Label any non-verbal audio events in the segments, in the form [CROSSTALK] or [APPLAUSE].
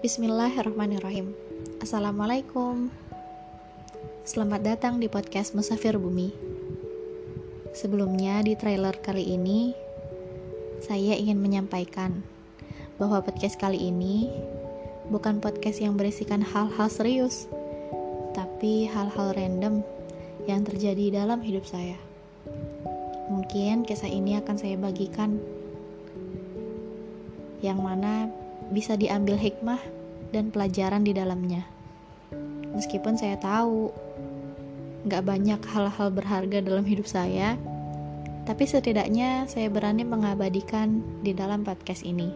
Bismillahirrahmanirrahim. Assalamualaikum. Selamat datang di podcast Musafir Bumi. Sebelumnya di trailer kali ini Saya ingin menyampaikan Bahwa podcast kali ini Bukan podcast yang berisikan hal-hal serius Tapi hal-hal random Yang terjadi dalam hidup saya. Mungkin kisah ini akan saya bagikan Yang mana bisa diambil hikmah dan pelajaran di dalamnya. Meskipun saya tahu gak banyak hal-hal berharga dalam hidup saya, tapi setidaknya saya berani mengabadikan di dalam podcast ini.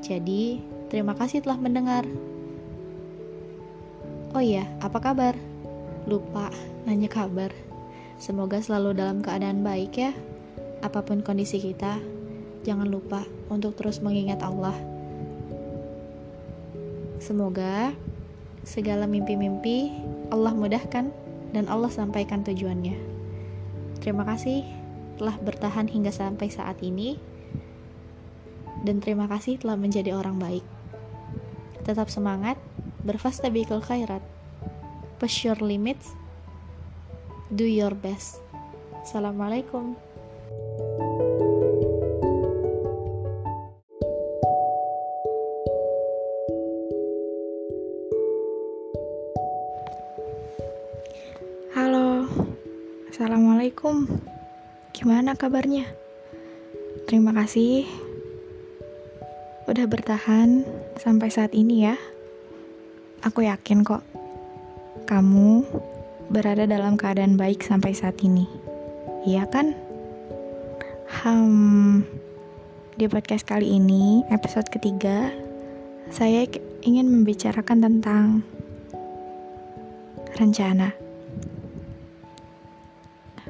Jadi, terima kasih telah mendengar. Oh iya, apa kabar? Lupa nanya kabar. Semoga selalu dalam keadaan baik ya. Apa pun kondisi kita, jangan lupa untuk terus mengingat Allah Semoga segala mimpi-mimpi Allah mudahkan dan Allah sampaikan tujuannya. Terima kasih telah bertahan hingga sampai saat ini dan terima kasih telah menjadi orang baik. Tetap semangat, berfastabiqul khairat. Push your limits, do your best. Assalamualaikum. Assalamualaikum. Gimana kabarnya? Terima kasih udah bertahan sampai saat ini ya. Aku yakin kok kamu berada dalam keadaan baik sampai saat ini. Iya kan? Hmm, di podcast kali ini, episode ketiga, saya ingin membicarakan tentang rencana.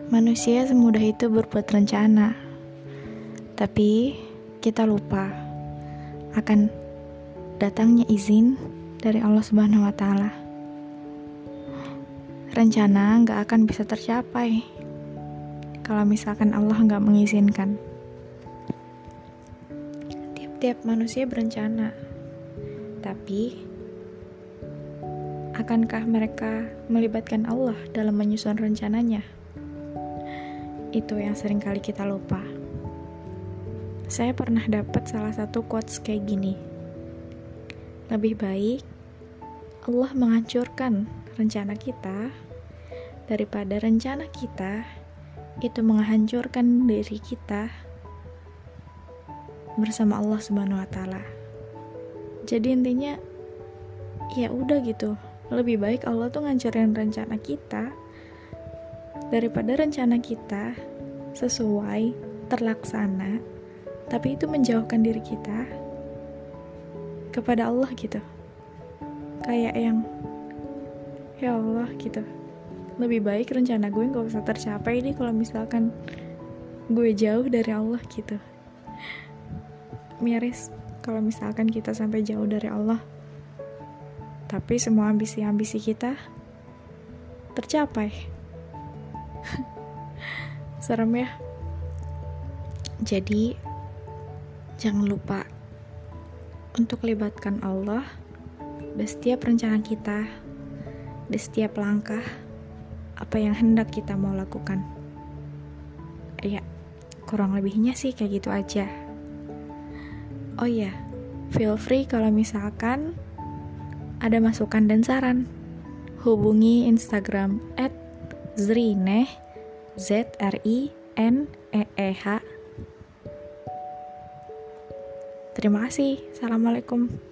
Manusia semudah itu berbuat rencana, tapi kita lupa akan datangnya izin dari Allah Subhanahu wa Ta'ala. Rencana nggak akan bisa tercapai kalau misalkan Allah nggak mengizinkan. Tiap-tiap manusia berencana, tapi akankah mereka melibatkan Allah dalam menyusun rencananya? Itu yang sering kali kita lupa. Saya pernah dapat salah satu quotes kayak gini. Lebih baik Allah menghancurkan rencana kita daripada rencana kita itu menghancurkan diri kita bersama Allah Subhanahu wa taala. Jadi intinya ya udah gitu. Lebih baik Allah tuh ngancurin rencana kita daripada rencana kita sesuai terlaksana tapi itu menjauhkan diri kita kepada Allah gitu. Kayak yang ya Allah gitu. Lebih baik rencana gue gak usah tercapai nih kalau misalkan gue jauh dari Allah gitu. Miris kalau misalkan kita sampai jauh dari Allah. Tapi semua ambisi-ambisi kita tercapai [LAUGHS] serem ya. Jadi jangan lupa untuk libatkan Allah di setiap rencana kita di setiap langkah apa yang hendak kita mau lakukan. Ya kurang lebihnya sih kayak gitu aja. Oh ya feel free kalau misalkan ada masukan dan saran hubungi Instagram at Zrineh Z R I N E E H Terima kasih. Assalamualaikum.